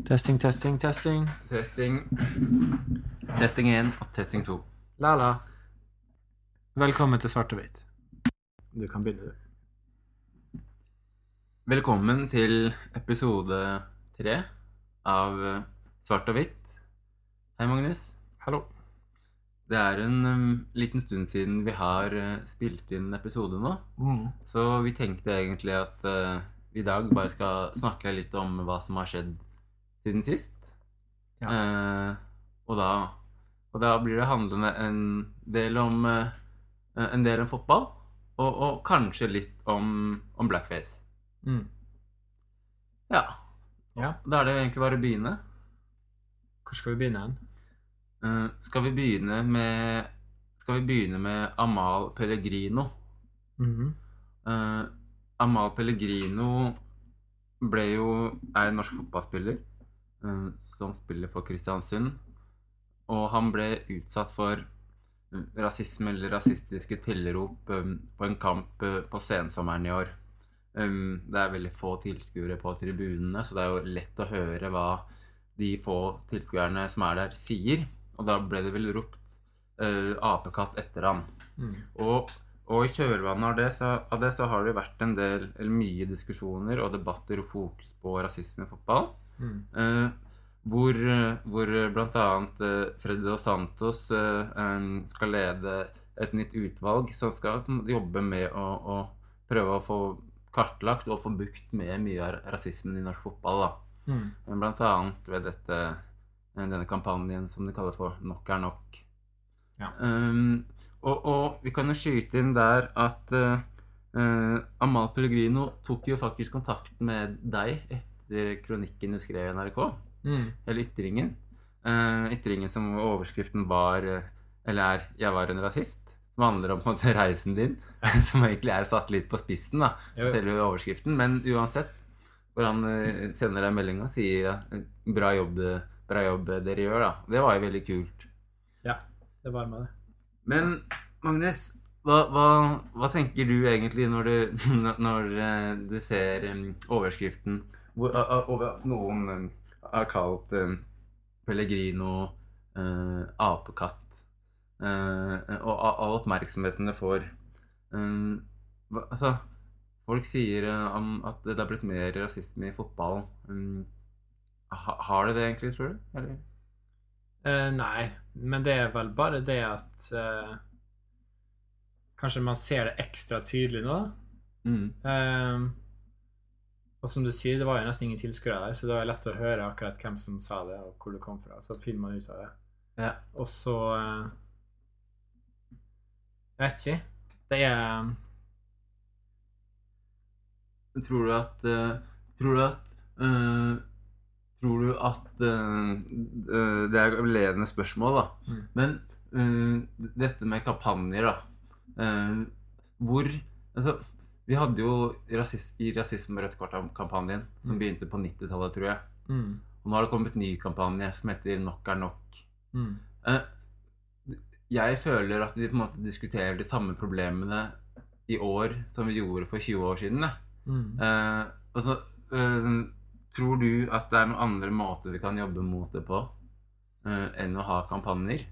Testing, testing, testing. Testing. Testing 1 og testing 2. La-la. Velkommen til Svart og hvitt. Du kan begynne, du. Velkommen til episode 3 av eh, Svart og hvitt. Hei, Magnus. Hallo. Det er en um, liten stund siden vi har uh, spilt inn episode nå, Mm. så vi tenkte egentlig at uh, vi i dag bare skal snakke litt om hva som har skjedd siden sist. Ja. Eh, og, da, og da blir det handlende en del om eh, en del om fotball, og, og kanskje litt om, om blackface. Mm. Ja. Ja. Da er det egentlig bare å begynne. Hvor skal vi begynne hen? Eh, skal vi begynne med Skal vi begynne med Amal Pellegrino? Mhm. Eh, Amal Pellegrino ble jo er en norsk fotballspiller som spiller for Kristiansund. Og han ble utsatt for eh, rasisme eller rasistiske tilrop eh, på en kamp eh, på sensommeren i år. Det er veldig få tilskuere på tribunene, så det er jo lett å høre hva de få tilskuerne som er der, sier. Og da ble det vel ropt uh, apekatt etter han. Mm. Og, og i kjølvannet av det, så, av det så har det vært en del, eller mye diskusjoner og debatter og fokus på rasisme i fotball. Mm. Eh, hvor, eh, hvor bl.a. Eh, Freddy Dos Santos skal lede et nytt utvalg som skal jobbe med å, å prøve å få kartlagt og få bukt med mye av rasismen i norsk fotball. da. Mm. Blant annet ved dette, denne kampanjen som de kaller for 'Nok er nok'. Ja. Um, og, og vi kan jo skyte inn der at eh, Amal Pellegrino tok jo faktisk kontakt med deg etter kronikken du skrev i NRK. Mm. Eller ytringen. Uh, ytringen som overskriften var eh, Eller er 'Jeg var en rasist'. Som handler om på en måte reisen din. som egentlig er satt litt på spissen, da. Jo. Selve overskriften. Men uansett, hvor han eh, sender deg melding og sier ja, 'bra jobb, bra jobb dere gjør', da. Det var jo veldig kult. Ja, det var med det. Men Magnus, hva, hva, hva tenker du egentlig når du, når du ser overskriften hvor over noen em, har kalt em, Pellegrino eh, apekatt, eh, og all oppmerksomheten det får Altså, folk sier eh, om at det har blitt mer rasisme i fotballen. Har det det egentlig, tror du? Eller? Uh, nei, men det er vel bare det at uh, Kanskje man ser det ekstra tydelig nå. Mm. Eh, og som du sier, det var jo nesten ingen tilskuere der, så det var lett å høre akkurat hvem som sa det, og hvor det kom fra. Så finner man ut av det. Ja. Og så eh, Jeg vet ikke. Det er Tror du at eh, Tror du at uh, Tror du at eh, eh, Det er ledende spørsmål, da. Mm. Men uh, dette med kampanjer, da. eh, hvor Altså, vi hadde jo rasist, i rasisme- og rødt kort-kampanjen, som Mm. begynte på 90-tallet, tror jeg. mm, Og nå har det kommet en ny kampanje som heter Nok er nok. mm, Eh, jeg føler at vi på en måte diskuterer de samme problemene i år som vi gjorde for 20 år siden. Mm. Eh, altså, uh, tror du at det er noen andre måter vi kan jobbe mot det på uh, enn å ha kampanjer?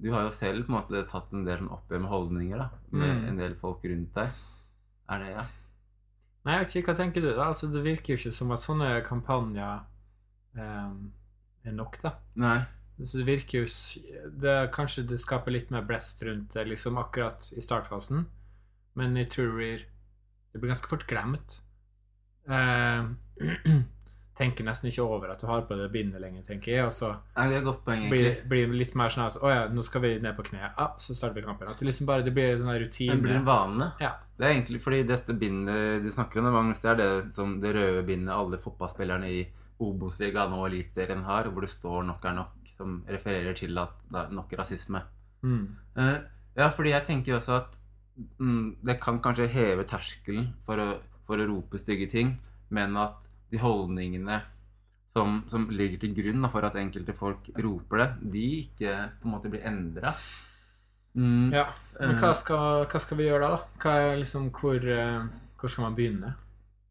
Du har jo selv på en måte tatt en del sånn oppgjør med holdninger da, med Mm. en del folk rundt deg. Er det ja? Nei, jeg vet ikke, hva tenker du? da? Altså, det virker jo ikke som at sånne kampanjer um, er nok, da. Nei. Så det virker jo det, Kanskje det skaper litt mer blest rundt det liksom akkurat i startfasen, men jeg tror det blir, ganske fort glemt. Eh, tenker nesten ikke over at du har på det bindet lenger, tenker jeg, og så poeng, blir, blir det litt mer sånn at å ja, nå skal vi ned på kne, ja, så starter vi kampen. At det liksom bare det blir en sånn rutine. Det blir en vane. Ja. Det er egentlig fordi dette bindet du snakker om, Magnus, det er det, som det røde bindet alle fotballspillerne i Obos-ligaen og Eliteserien har, hvor det står 'nok er nok', som refererer til at det er nok rasisme. Mm. Uh, ja, fordi jeg tenker jo også at mm, det kan kanskje heve terskelen for å, for å rope stygge ting, men at de holdningene som, som ligger til grunn da, for at enkelte folk roper det, de ikke på en måte blir endra. Mm, Ja, men hva skal, hva skal vi gjøre da? da? Hva er liksom, hvor, eh, hvor skal man begynne?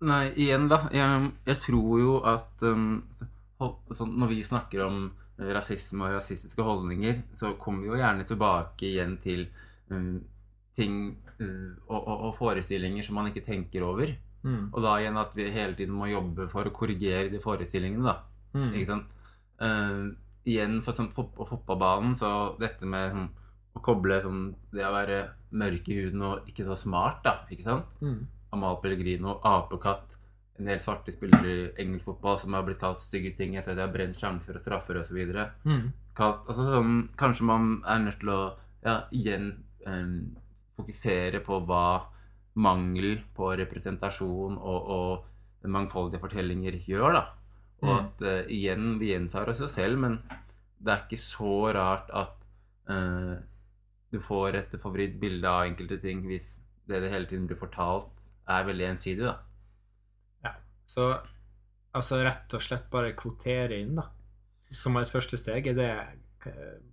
Nei, igjen da. Jeg, jeg tror jo at um, sånn, Når vi snakker om eh, rasisme og rasistiske holdninger, så kommer vi jo gjerne tilbake igjen til um, ting uh, og, og, og forestillinger som man ikke tenker over. Mm. Og da igjen at vi hele tiden må jobbe for å korrigere de forestillingene, da. Mm. Ikke sant? Uh, igjen for sånn, på fotballbanen, så dette med sånn, å koble sånn, det å være mørk i huden og ikke så smart, da. Ikke sant? Mm. Amal Pellegrino, apekatt, en del svarte spillere i engelsk fotball som har blitt kalt stygge ting etter at de har brent sjanser og straffer osv. Mm. Altså, sånn, kanskje man er nødt til å ja, igjen um, fokusere på hva mangel på representasjon og, og mangfoldige fortellinger gjør, da. Og Mm. at uh, igjen, vi gjentar oss jo selv, men det er ikke så rart at uh, du får et favorittbilde av enkelte ting hvis det det hele tiden blir fortalt, er veldig ensidig, da. Ja, Så altså rett og slett bare kvotere inn, da. Som et første steg. Er det,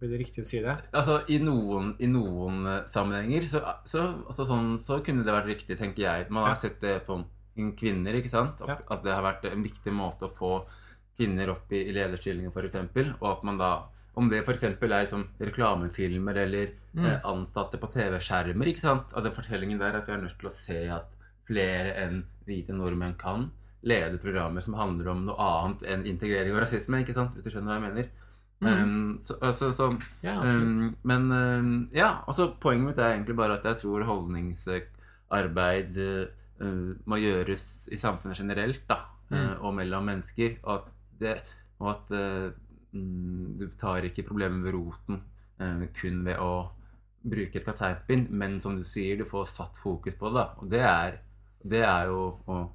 blir det riktig å si det? Altså, I noen, i noen eh, sammenhenger så, så, altså, sånn, så kunne det vært riktig, tenker jeg. Man har Ja. sett det på kvinner, ikke sant? Ja. At det har vært en viktig måte å få kvinner opp i, i lederstillinger, f.eks. Og at man da Om det f.eks. er som reklamefilmer eller Mm. eh, ansatte på TV-skjermer, ikke sant? Av den fortellingen der at vi er nødt til å se at flere enn hvite nordmenn kan lede programmer som handler om noe annet enn integrering og rasisme, ikke sant? Hvis du skjønner hva jeg mener. Mm. Um, så, altså, så Ja. Um, men um, ja, altså poenget mitt er egentlig bare at jeg tror holdningsarbeid uh, må gjøres i samfunnet generelt, da, uh, Mm. og mellom mennesker. Og at, det, og at uh, mm, du tar ikke problemet ved roten uh, kun ved å bruke et kapteinspinn, men som du sier, du får satt fokus på det. da. Og det er, det er jo og,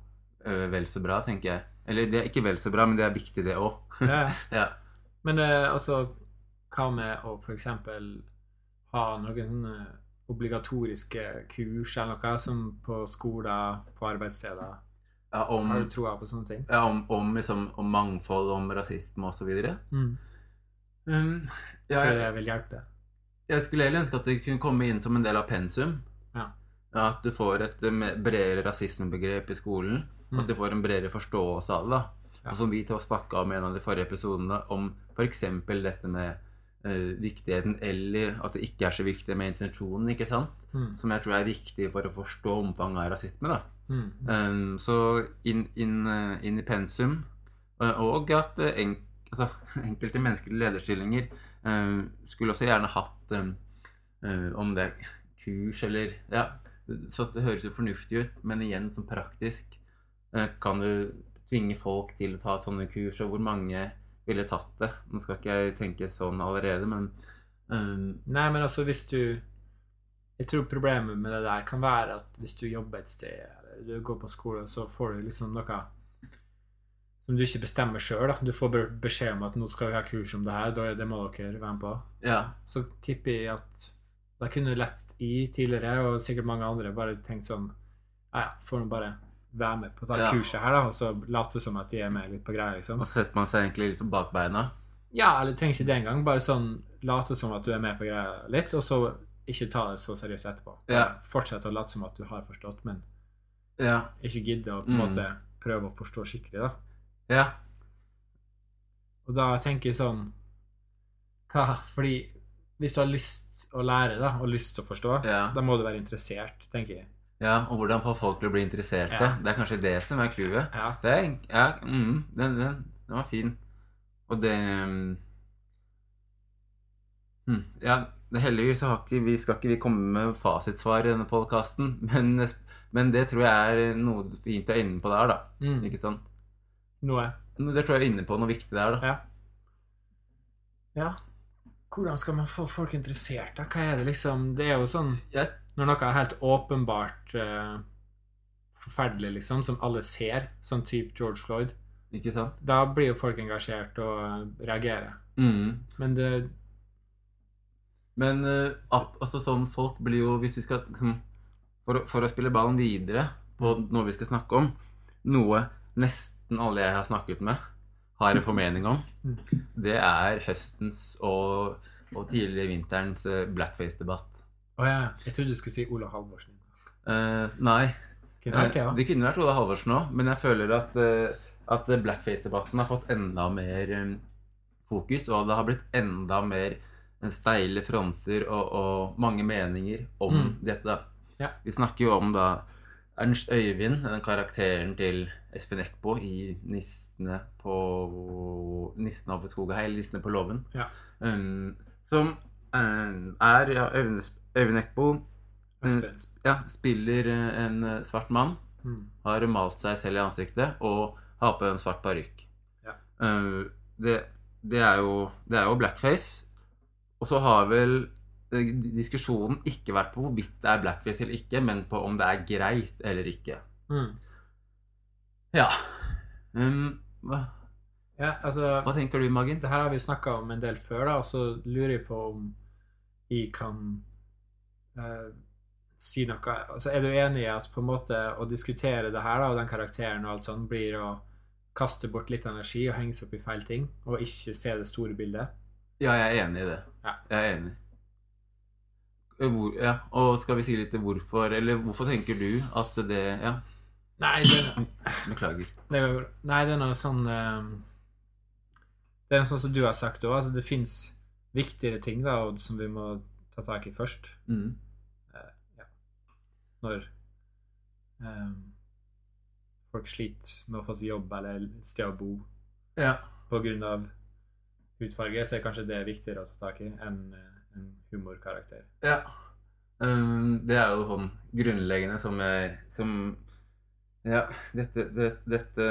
uh, vel så bra, tenker jeg. Eller det er ikke vel så bra, men det er viktig, det òg. Ja. Men eh, altså, hva med å f.eks. ha noen sånne obligatoriske kurs eller noe som på skoler, på arbeidssteder? ja, om, Har du troa på sånne ting? Ja, om, om, liksom, om mangfold, om rasisme osv. Mm. Um, ja, Tror du det vil hjelpe? jeg skulle heller ønske at det kunne komme inn som en del av pensum. Ja. At du får et eh, bredere rasismebegrep i skolen. Mm. At du får en bredere forståelse av det. da. Og som vi to snakka om i en av de forrige episodene, om f.eks. dette med uh, viktigheten eller at det ikke er så viktig med intensjonen, ikke sant? Mm. Som jeg tror er viktig for å forstå omfanget av rasisme. da. Mm. Um, så inn, inn, eh, inn i pensum. eh, Og at en, altså, enkelte mennesker i lederstillinger um, skulle også gjerne hatt um, om det er kurs eller Ja, så det høres jo fornuftig ut, men igjen som praktisk kan du tvinge folk til å ta sånne kurs, og hvor mange ville tatt det? Nå skal ikke jeg tenke sånn allerede, men um, Nei, men altså hvis du Jeg tror problemet med det der kan være at hvis du jobber et sted, eller du går på skole, så får du liksom noe som du ikke bestemmer sjøl. Du får beskjed om at nå skal vi ha kurs om det her, det må dere være med på. ja. Så tipper jeg at da kunne lett i tidligere, og sikkert mange andre, bare tenkt sånn Ja, ja, får nå bare være med på det Ja. kurset her, da, og så late som at de er med litt på greia, liksom. Og så setter man seg egentlig litt på bakbeina. Ja, eller trenger ikke det engang. Bare sånn late som at du er med på greia litt, og så ikke ta det så seriøst etterpå. Ja. Fortsett å late som at du har forstått, men Ja. ikke gidde å på en Mm. måte prøve å forstå skikkelig, da. Ja. Og da tenker jeg sånn Hva? Fordi hvis du har lyst å lære, da, og lyst til å forstå, da må du være interessert, tenker jeg. Ja, og hvordan få folk til å bli interesserte. Ja. Det er kanskje det som er clouet. Ja. Det er, ja, mm, den, den, den var fin. Og det hm, Ja, heldigvis så har ikke vi skal ikke vi komme med fasitsvar i denne podkasten, men, men det tror jeg er noe fint å er inne på der, da. Mm. Ikke sant? Noe. Det tror jeg er inne på noe viktig der, da. Ja. Ja. Hvordan skal man få folk interessert, da? Hva er det liksom Det er jo sånn Jeg, Når noe er helt åpenbart uh, forferdelig, liksom, som alle ser, som type George Floyd, ikke sant? da blir jo folk engasjert og eh, reagerer. Mm. Men det Men uh, altså sånn folk blir jo Hvis vi skal liksom, for, for å spille ballen videre på noe vi skal snakke om Noe nesten alle jeg har snakket med, har en formening om. Mm. Det er høstens og, og tidligere vinterens blackface-debatt. Å ja. Jeg trodde du skulle si Ola Halvorsen. Uh, nei. Kunne vært det, Eh, ja. Det kunne vært Ola Halvorsen òg, men jeg føler at, eh, at blackface-debatten har fått enda mer fokus, og det har blitt enda mer En steile fronter og, og mange meninger om Mm. dette. Ja. Vi snakker jo om da Ernst Øyvind, den karakteren til Espen Eckbo i 'Nissene på Nissen over skoga', eller 'Nissene på låven'. Ja. Um, som um, er ja, Øyvind, Ekbo eh, ja, spiller eh, en eh, svart mann Mm. har malt seg selv i ansiktet og har på en svart parykk. Ja. Det, det, er jo, det er jo blackface. Og så har vel diskusjonen ikke vært på hvorvidt det er blackface eller ikke, men på om det er greit eller ikke. Mm. Ja. Um, hva, Ja, altså hva tenker du, Magen? Det her har vi snakka om en del før, da, og så lurer jeg på om jeg kan eh, si noe altså, Er du enig i at på en måte å diskutere det her da, og den karakteren og alt sånn blir å kaste bort litt energi og henge seg opp i feil ting, og ikke se det store bildet? Ja, jeg er enig i det. Ja. Jeg er enig. Eh, Hvor, ja, og skal vi si litt hvorfor, eller hvorfor tenker du at det Ja, Nei, det, beklager. det, går bra. nei, det er noe sånn eh, Det er noe sånn som du har sagt òg. Altså, det fins viktigere ting da, som vi må ta tak i først. Mm. Når um, folk sliter med å få jobb eller sted å bo Ja. pga. hudfarge, så er kanskje det viktigere å ta tak i enn eh, en humorkarakter. Ja. Um, det er jo sånn grunnleggende som jeg som Ja, dette det, Dette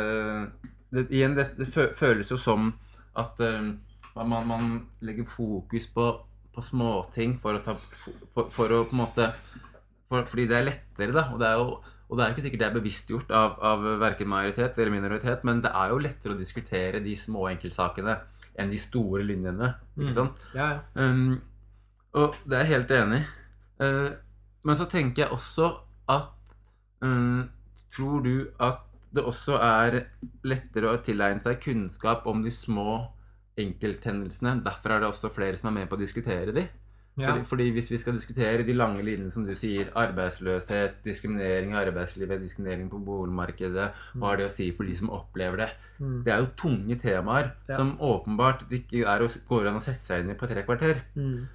det, Igjen, det, det føles jo som at um, man, man legger fokus på, på småting for å ta for, for å på en måte for, Fordi det er lettere, da. Og det er jo og det er ikke sikkert det er bevisstgjort av, av verken majoritet eller minoritet, men det er jo lettere å diskutere de små enkeltsakene enn de store linjene. ikke Mm. sant? Ja, ja. Um, og det er jeg helt enig i. Uh, men så tenker jeg også at um, Tror du at det også er lettere å tilegne seg kunnskap om de små enkelthendelsene? Derfor er det også flere som er med på å diskutere de. Ja. Fordi, fordi hvis vi skal diskutere de lange linjene, som du sier, arbeidsløshet, diskriminering i arbeidslivet, diskriminering på boligmarkedet, hva har det å si for de som opplever det? Mm. Det er jo tunge temaer Ja. som åpenbart ikke er å går an å sette seg inn i på tre kvarter. Mm.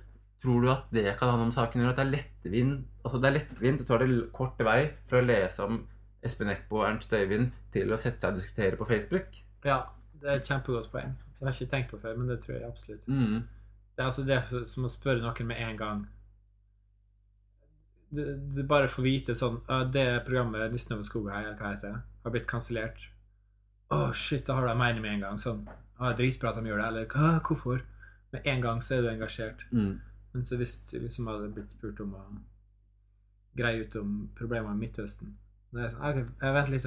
Tror du at det kan ha noe med saken å gjøre? At det er lettvint altså det er lettvint, Du tar det kort vei fra å lese om Espen Eckbo og Ernst Øyvind til å sette seg og diskutere på Facebook? ja, det er et kjempegodt poeng. Det har jeg ikke tenkt på før, men det tror jeg absolutt. Mm. Det er altså det som å spørre noen med en gang. Du, du bare får vite sånn Det programmet 'Nissen over skogen' eller hva heter det, har blitt kansellert. Å, shit, da har du en mening med en gang. Sånn. Ah, dritbra at de gjør det. Eller «Hva? hvorfor? Med en gang så er du engasjert. Mm. Men så hvis du liksom hadde blitt spurt om å greie ut om problemene i Midtøsten sånn, «Ah, ok, jeg venter litt.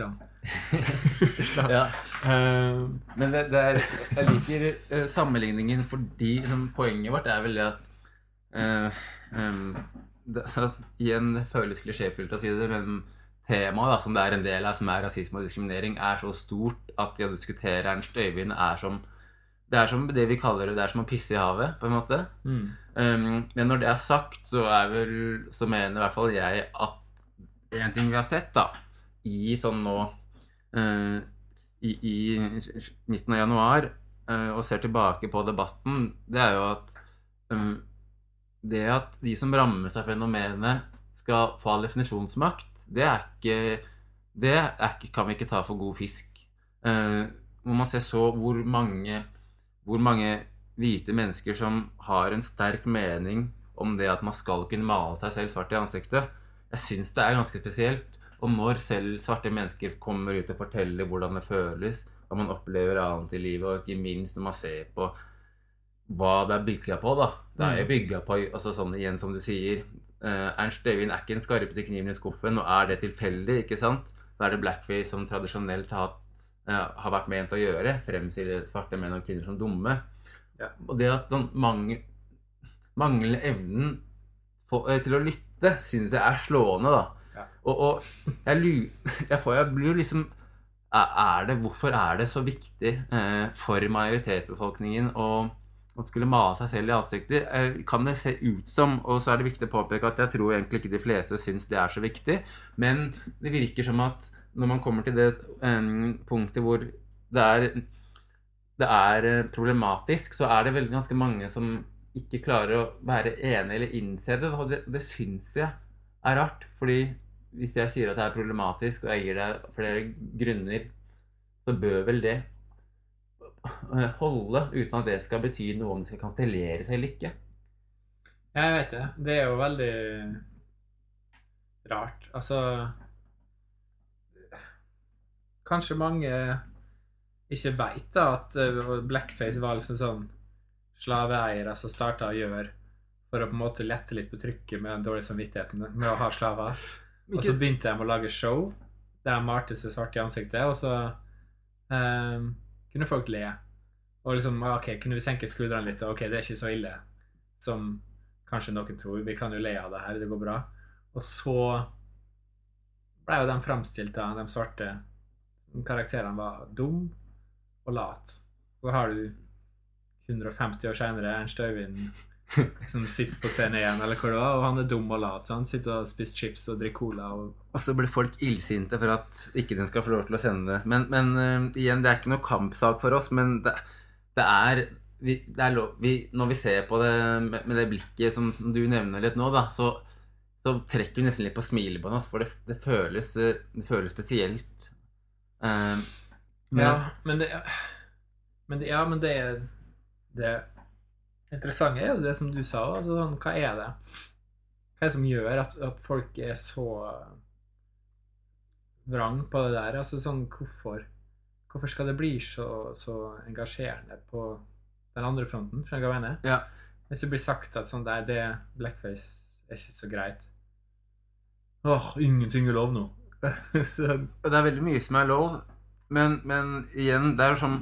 Ja. Eh, Men det, det er, jeg liker eh, sammenligningen fordi liksom, poenget vårt er vel det at uh, um, det, så, Igjen det føles klisjéfullt å si det, men temaet da, som det er en del av, som er rasisme og diskriminering, er så stort at de å diskutere Ernst Øyvind er som det er som det vi kaller det, det er som å pisse i havet, på en måte. mm. Um, men når det er sagt, så er vel Så mener i hvert fall jeg at en ting vi har sett, da, i sånn nå eh, i, I midten av januar, eh, og ser tilbake på debatten, det er jo at um, det at de som rammes av fenomenet, skal få all definisjonsmakt, det er ikke Det er kan vi ikke ta for god fisk. Eh, hvor man ser så hvor mange hvor mange hvite mennesker som har en sterk mening om det at man skal kunne male seg selv svart i ansiktet. Jeg syns det er ganske spesielt. Og når selv svarte mennesker kommer ut og forteller hvordan det føles, hva man opplever annet i livet, og ikke minst når man ser på hva det er bygga på, da. Det er jo bygga på altså sånn igjen som du sier eh, Ernst Øyvind er ikke den skarpeste kniven i skuffen, og er det tilfeldig, ikke sant? Da er det blackface som tradisjonelt har, eh, har vært ment å gjøre, fremstille svarte menn og kvinner som dumme. Ja. Og det at den mangel, manglende evnen på, eh, til å lytte, syns jeg er slående, da. Ja. Og, og jeg, jeg, får, jeg blir jo liksom er er det, Hvorfor er det så viktig eh, for majoritetsbefolkningen å, å skulle male seg selv i ansiktet? Eh, kan det se ut som Og så er det viktig å påpeke at jeg tror egentlig ikke de fleste syns det er så viktig, men det virker som at når man kommer til det eh, punktet hvor det er, det er eh, problematisk, så er det veldig ganske mange som ikke klarer å være enig eller innse det. Og det, det syns jeg er rart. Fordi hvis jeg sier at det er problematisk, og jeg gir deg flere grunner, så bør vel det holde uten at det skal bety noe om det skal kanselleres eller ikke. Jeg vet det. Det er jo veldig rart. Altså Kanskje mange ikke veit at eh, blackface var liksom sånn slaveeiere som starta å gjøre for å på en måte lette litt på trykket med den dårlige samvittigheten med å ha slaver. Og så begynte de å lage show der de malte seg svart i ansiktet, og så um, kunne folk le. Og liksom OK, kunne vi senke skuldrene litt? OK, det er ikke så ille som kanskje noen tror. Vi kan jo le av det her, det går bra. Og så ble jo de framstilt av de svarte karakterene var dum og lat. Så har du 150 år senere Ernst Øyvind som sitter på scenen igjen, eller hvor det var, og han er dum og lat. Så han sitter og spiser chips og drikker cola. Og, Og så blir folk illsinte for at ikke den skal få lov til å sende det. Men, men uh, igjen, det er ikke noe kampsak for oss, men det, det er, vi, det er lov, vi, Når vi ser på det med, med det blikket som du nevner litt nå, da, så, så trekker vi nesten litt på smilebåndet, altså, for det, det, føles, eh, det føles spesielt. Uh, men, ja, men det Ja, men det er det interessante er jo det som du sa. Altså, sånn, hva er det Hva er det som gjør at, at folk er så vrang på det der? Altså sånn, hvorfor Hvorfor skal det bli så, så engasjerende på den andre fronten? Skjønner du hva jeg mener? ja. Hvis det blir sagt at sånn, det, det blackface er ikke så greit Åh, ingenting er lov nå. så. Det er veldig mye som er lov, men, men igjen, det er jo sånn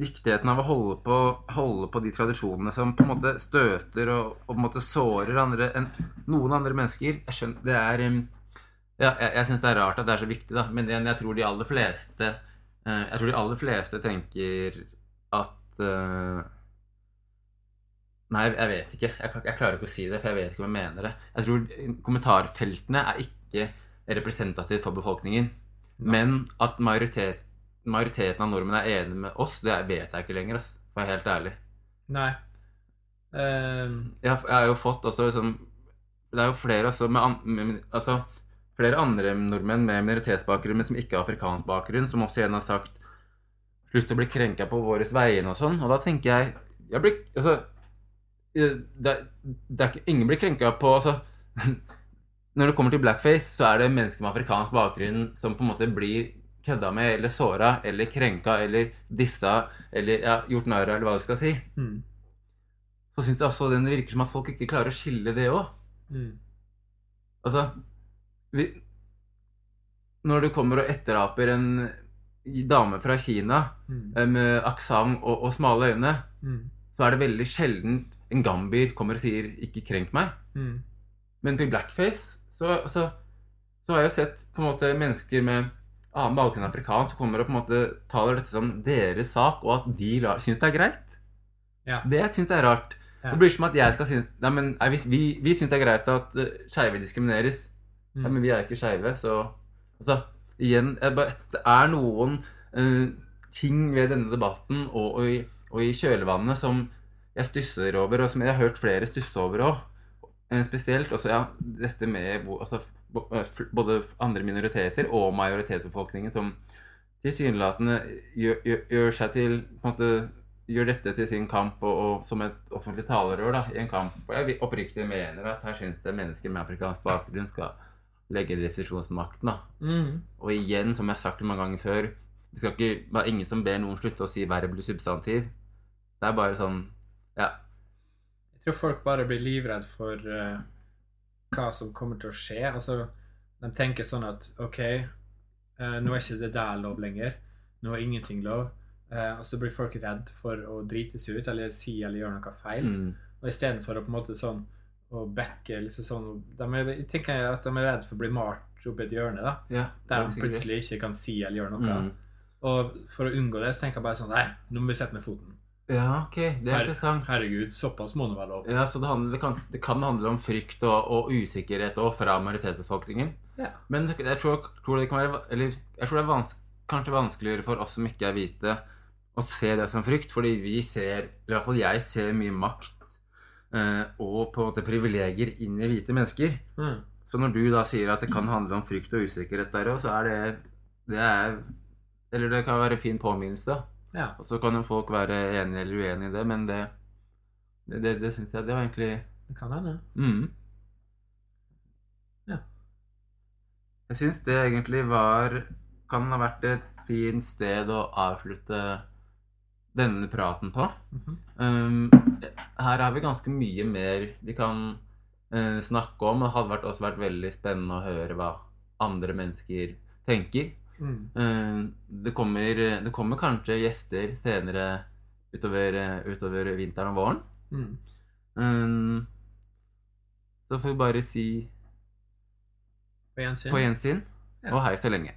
viktigheten av å holde på, holde på de tradisjonene som på en måte støter og, og på en måte sårer andre, enn noen andre mennesker. Jeg skjønner, det er ja, Jeg, jeg syns det er rart at det er så viktig, da, men jeg, jeg tror de aller fleste eh, Jeg tror de aller fleste tenker at uh, Nei, jeg vet ikke. Jeg, jeg klarer ikke å si det, for jeg vet ikke om jeg mener det. Jeg tror kommentarfeltene er ikke representativt for befolkningen. Men at majoritet, majoriteten av nordmenn er enig med oss, det vet jeg ikke lenger, ass, for å være helt ærlig. Nei. Ehm, Jeg, jeg har jo fått også liksom Det er jo flere også med, an, med Altså flere andre nordmenn med minoritetsbakgrunn, men som ikke har afrikansk bakgrunn, som også igjen har sagt lyst til å bli krenka på våre vegne og sånn. Og da tenker jeg jeg blir, altså, det, det ikke, Ingen blir krenka på altså, Når det kommer til blackface, så er det mennesker med afrikansk bakgrunn som på en måte blir kødda med eller såra eller krenka eller dissa eller ja, gjort narr av, eller hva du skal si. mm, Så syns jeg også det virker som at folk ikke klarer å skille det òg. mm, Altså vi, Når du kommer og etteraper en dame fra Kina mm, eh, med aksent og, og smale øyne, mm, så er det veldig sjelden en gambier kommer og sier 'ikke krenk meg'. mm. Men til blackface så, altså, så har jeg sett på en måte mennesker med annen afrikansk som kommer og på en måte taler dette som deres sak, og at de syns det er greit. Ja. Det syns jeg er rart. Ja. Det blir som at jeg skal synes Nei, men nei, vi, vi syns det er greit at uh, skeive diskrimineres. Mm. Nei, men vi er ikke skeive, så Altså, igjen bare, Det er noen uh, ting ved denne debatten og, og, i, og i kjølvannet som jeg stusser over, og som jeg har hørt flere stusse over òg. Spesielt også ja, dette med altså, eh, både andre minoriteter og majoritetsbefolkningen som tilsynelatende gjør, gjør, gjør seg til måte, Gjør dette til sin kamp og, og som et offentlig talerør da, i en kamp. Og jeg oppriktig mener at her syns det mennesker med afrikansk bakgrunn skal legge definisjonsmakten. da. Mm. Og igjen, som jeg har sagt mange ganger før, det skal ikke det er ingen som ber noen slutte å si verb eller substantiv. Det er bare sånn Ja. Jeg tror folk bare blir livredd for eh, hva som kommer til å skje. Altså, de tenker sånn at OK, eh, nå er ikke det der lov lenger. Nå er ingenting lov. Eh, og så blir folk redd for å drite seg ut eller si eller gjøre noe feil. Mm. Og istedenfor å på en måte sånn å backe liksom sånn de er, Jeg tenker at de er redd for å bli malt opp i et hjørne, da. ja Der er de plutselig ikke kan si eller gjøre noe. Mm. Og for å unngå det, så tenker jeg bare sånn Nei, nå må vi sette ned foten. Ja, ok. Det er Her- interessant. Herregud, såpass må det være lov. Ja, så det, handler, det, kan, det kan handle om frykt og, og usikkerhet også fra majoritetsbefolkningen. Ja. Men jeg tror, tror det kan være Eller jeg tror det er vans, kanskje vanskeligere for oss som ikke er hvite, å se det som frykt, fordi vi ser, eller i hvert fall jeg ser mye makt eh, og på en måte privilegier inn i hvite mennesker. Mm. Så når du da sier at det kan handle om frykt og usikkerhet der òg, så er det Det er Eller det kan være en fin påminnelse, da. Ja. Og så kan jo folk være enige eller uenige i det, men det Det, det, det syns jeg det var egentlig Det kan hende. mm. Ja. Jeg syns det egentlig var Kan ha vært et fint sted å avslutte denne praten på. Mhm. Um, her har vi ganske mye mer vi kan uh, snakke om. Det hadde vært, også vært veldig spennende å høre hva andre mennesker tenker. Mm. Eh, det, kommer, det kommer kanskje gjester senere utover, utover vinteren og våren. Mm. Um, så får vi bare si På gjensyn. på gjensyn Ja. og hei så lenge.